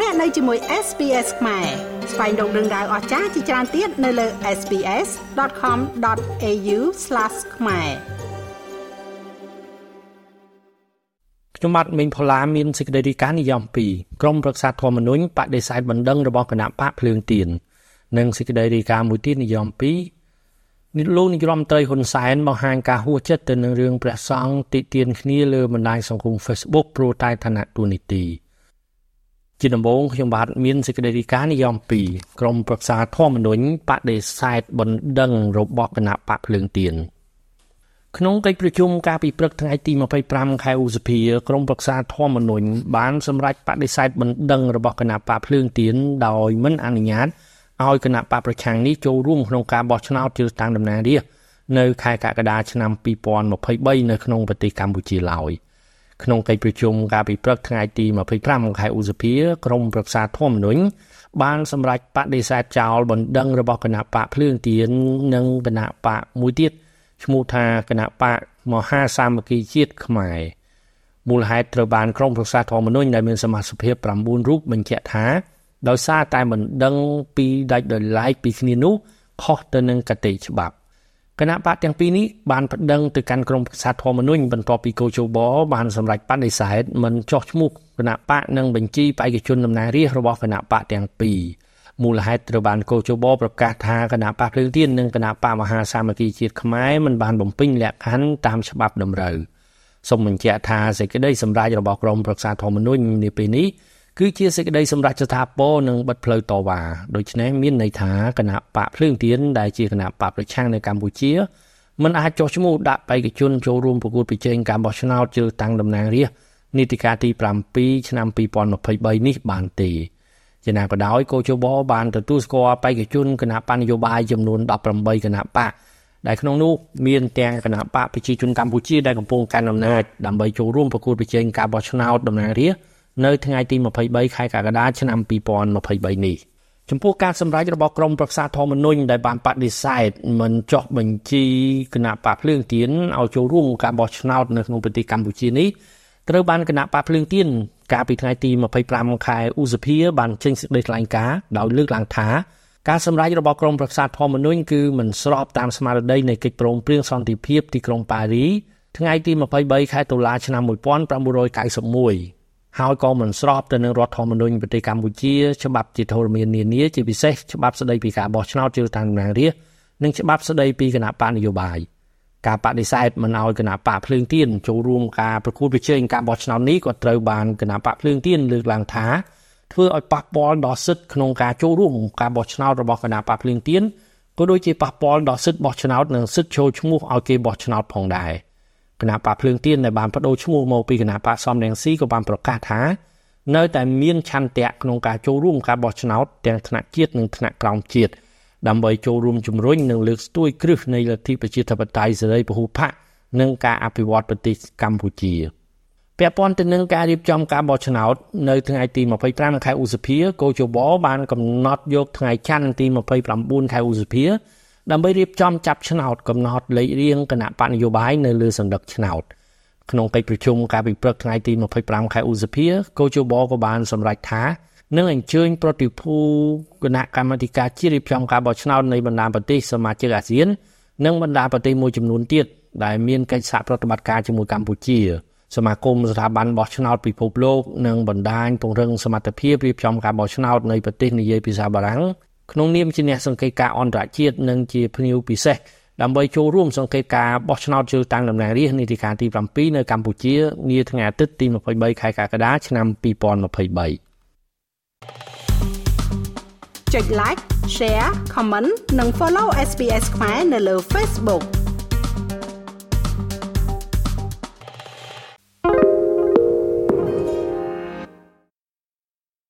លោកអ្នកនៅជាមួយ SPS ខ្មែរស្វែងរកដឹងដៅអស្ចារ្យជាច្រើនទៀតនៅលើ SPS.com.au/ ខ្មែរខ្ញុំបាទមេងផល្លាមានសេចក្តីរាយការណ៍និយម2ក្រមប្រឹក្សាធម្មនុញ្ញបដិសេធបណ្ដឹងរបស់គណៈបកភ្លើងទៀននិងសេចក្តីរាយការណ៍មួយទៀតនិយម2នេះលោកនាយរដ្ឋមន្ត្រីហ៊ុនសែនបង្ហាញការហួសចិត្តទៅនឹងរឿងព្រះសង្ឃតិទៀនគ្នាលើបណ្ដាញសង្គម Facebook ព្រោះតែឋានៈទូនីតិ ជាដំបូងខ្ញុំបាទមានសេចក្តីរាយការណ៍និយម2ក្រមប្រឹក្សាធម្មនុញ្ញបដិសេធបណ្ដឹងរបស់គណៈបកភ្លើងទៀនក្នុងកិច្ចប្រជុំការពិព្រឹកថ្ងៃទី25ខែឧសភាក្រមប្រឹក្សាធម្មនុញ្ញបានសម្រេចបដិសេធបណ្ដឹងរបស់គណៈបកភ្លើងទៀនដោយមិនអនុញ្ញាតឲ្យគណៈបកប្រឆាំងនេះចូលរួមក្នុងការបោះឆ្នោតជ្រើសតាំងតំណាងរាស្ត្រនៅខែកក្កដាឆ្នាំ2023នៅក្នុងប្រទេសកម្ពុជាឡើយ ក្នុងកិច្ចប្រជុំការពិព្រឹកថ្ងៃទី25ខែឧសភាក្រមប្រឹក្សាធម្មនុញ្ញបានសម្រេចបដិសេធចោលបណ្ដឹងរបស់គណៈបកភ្លើងទៀននិងគណៈបកមួយទៀតឈ្មោះថាគណៈបកមហាសាមគ្គីជាតិខ្មែរមូលហេតុត្រូវបានក្រុមប្រឹក្សាធម្មនុញ្ញដែលមានសមាជិកភាព9រូបបញ្ជាក់ថាដោយសារតែមិនដឹងពីដាច់ដោយឡែកពីគ្នានោះខុសទៅនឹងកតិច្បាប់ គណៈបកទាំងពីរនេះបានប្តឹងទៅកាន់ក្រមប្រសាធម្មនុញ្ញបន្ទាប់ពីកោជបបានសម្រេចបដិសេធមិនចោះឈ្មោះគណៈបកនិងបញ្ជីបេក្ខជនតំណាងរាស្ត្ររបស់គណៈបកទាំងពីរមូលហេតុត្រូវបានកោជបប្រកាសថាគណៈបកភ្លើងទៀននិងគណៈបកមហាសាមគ្គីជាតិខ្មែរមិនបានបំពេញលក្ខខណ្ឌតាមច្បាប់តម្រូវសូមបញ្ជាក់ថាសេចក្តីសម្រេចរបស់ក្រមប្រឹក្សាធម្មនុញ្ញនាពេលនេះ គឺជាសេចក្តីសម្រេចស្ថាពរនិងបិទផ្លូវតវ៉ាដូច្នេះមានន័យថាគណៈបកភ្លើងទៀនដែលជាគណៈបកប្រឆាំងនៅកម្ពុជាមិនអាចចុះឈ្មោះដាក់បេក្ខជនចូលរួមប្រកួតប្រជែងការបោះឆ្នោតជ្រើសតាំងតំណាងរាស្ត្រនីតិកាលទី7ឆ្នាំ2023នេះបានទេជាណាក៏ដោយកោជបបានទទួលស្គាល់បេក្ខជនគណៈបញ្ញយោបាយចំនួន18គណៈបកដែលក្នុងនោះមានទាំងគណៈបកប្រជាជនកម្ពុជាដែលកំពុងកាន់អំណាចដើម្បីចូលរួមប្រកួតប្រជែងការបោះឆ្នោតតំណាងរាស្ត្រ នៅថ្ងៃទី23ខែកក្កដាឆ្នាំ2023នេះចំពោះការសម្រេចរបស់ក្រមប្រឹក្សាធម្មនុញ្ញដែលបានបដិសេធមិនចុះបញ្ជីគណៈបកភ្លើងទៀនឲ្យចូលរួមការបោះឆ្នោតនៅក្នុងប្រទេសកម្ពុជានេះត្រូវបានគណៈបកភ្លើងទៀនកាលពីថ្ងៃទី25ខែឧសភាបានចេញសេចក្តីថ្លែងការណ៍ដោយលើកឡើងថាការសម្រេចរបស់ក្រមប្រឹក្សាធម្មនុញ្ញគឺមិនស្របតាមស្មារតីនៃកិច្ចព្រមព្រៀងសន្តិភាពទីក្រុងប៉ារីថ្ងៃទី23ខែតុលាឆ្នាំ1991 ហើយក៏មិនស្របទៅនឹងរដ្ឋធម្មនុញ្ញប្រទេសកម្ពុជាច្បាប់ជាធរមាននានាជាពិសេសច្បាប់ស្តីពីការបោះឆ្នោតជ្រើសតាំងតំណាងរាស្ត្រនិងច្បាប់ស្តីពីគណៈបកនយោបាយការបដិសេធមិនឲ្យគណៈបកភ្លើងទៀនចូលរួមការប្រកួតប្រជែងការបោះឆ្នោតនេះក៏ត្រូវបានគណៈបកភ្លើងទៀនលើកឡើងថាធ្វើឲ្យប៉ះពាល់ដល់សិទ្ធិក្នុងការចូលរួមការបោះឆ្នោតរបស់គណៈបកភ្លើងទៀនក៏ដូចជាប៉ះពាល់ដល់សិទ្ធិបោះឆ្នោតនិងសិទ្ធិចូលឈ្មោះឲ្យគេបោះឆ្នោតផងដែរ។ គណៈបកភ្លើងទៀនដែលបានបដូរឈ្មោះមកពីគណៈបកសំរងស៊ីក៏បានប្រកាសថានៅតែមានឆន្ទៈក្នុងការចូលរួមការបោះឆ្នោតទាំងថ្នាក់ជាតិនិងថ្នាក់ក្រោមជាតិដើម្បីចូលរួមជំរុញនិងលើកស្ទួយគ្រឹះនៃលទ្ធិប្រជាធិបតេយ្យសេរីពហុបកនិងការអភិវឌ្ឍប្រទេសកម្ពុជាពាក់ព័ន្ធទៅនឹងការរៀបចំការបោះឆ្នោតនៅថ្ងៃទី25ខែឧសភាកោជបបានកំណត់យកថ្ងៃច័ន្ទទី29ខែឧសភា ដើម្បីរៀបចំចាប់ឆ្នោតកំណត់លេខរៀងគណៈបកនយោបាយនៅលើសន្លឹកឆ្នោតក្នុងកិច្ចប្រជុំការពិព្រឹកថ្ងៃទី25ខែឧសភាកោជបក៏បានសម្រេចថានឹងអញ្ជើញប្រតិភូគណៈកម្មាធិការជាតិរៀបចំការបោះឆ្នោតនៃបណ្ដាប្រទេសសមាជិកអាស៊ាន និងបណ្ដាប្រទេសមួយចំនួនទៀតដែលមានកិច្ចសហប្រតិបត្តិការជាមួយកម្ពុជាសមាគមស្ថាប័នបោះឆ្នោតពិភពលោកនិងបណ្ដាញពង្រឹងសមត្ថភាពរៀបចំការបោះឆ្នោតនៃប្រទេសនិយាយភាសាបារាំង ក្នុងនាមជាអ្នកសង្កេតការអន្តរជាតិនិងជាភ្ញៀវពិសេសដើម្បីចូលរួមសង្កេតការបោះឆ្នោតជ្រើសតាំងតំណាងរាស្ត្រនីតិកាលទី7នៅកម្ពុជានាថ្ងៃអាទិត្យទី23ខែកក្កដាឆ្នាំ2023ចុច like share comment និង follow SPS ខ្មែរនៅលើ Facebook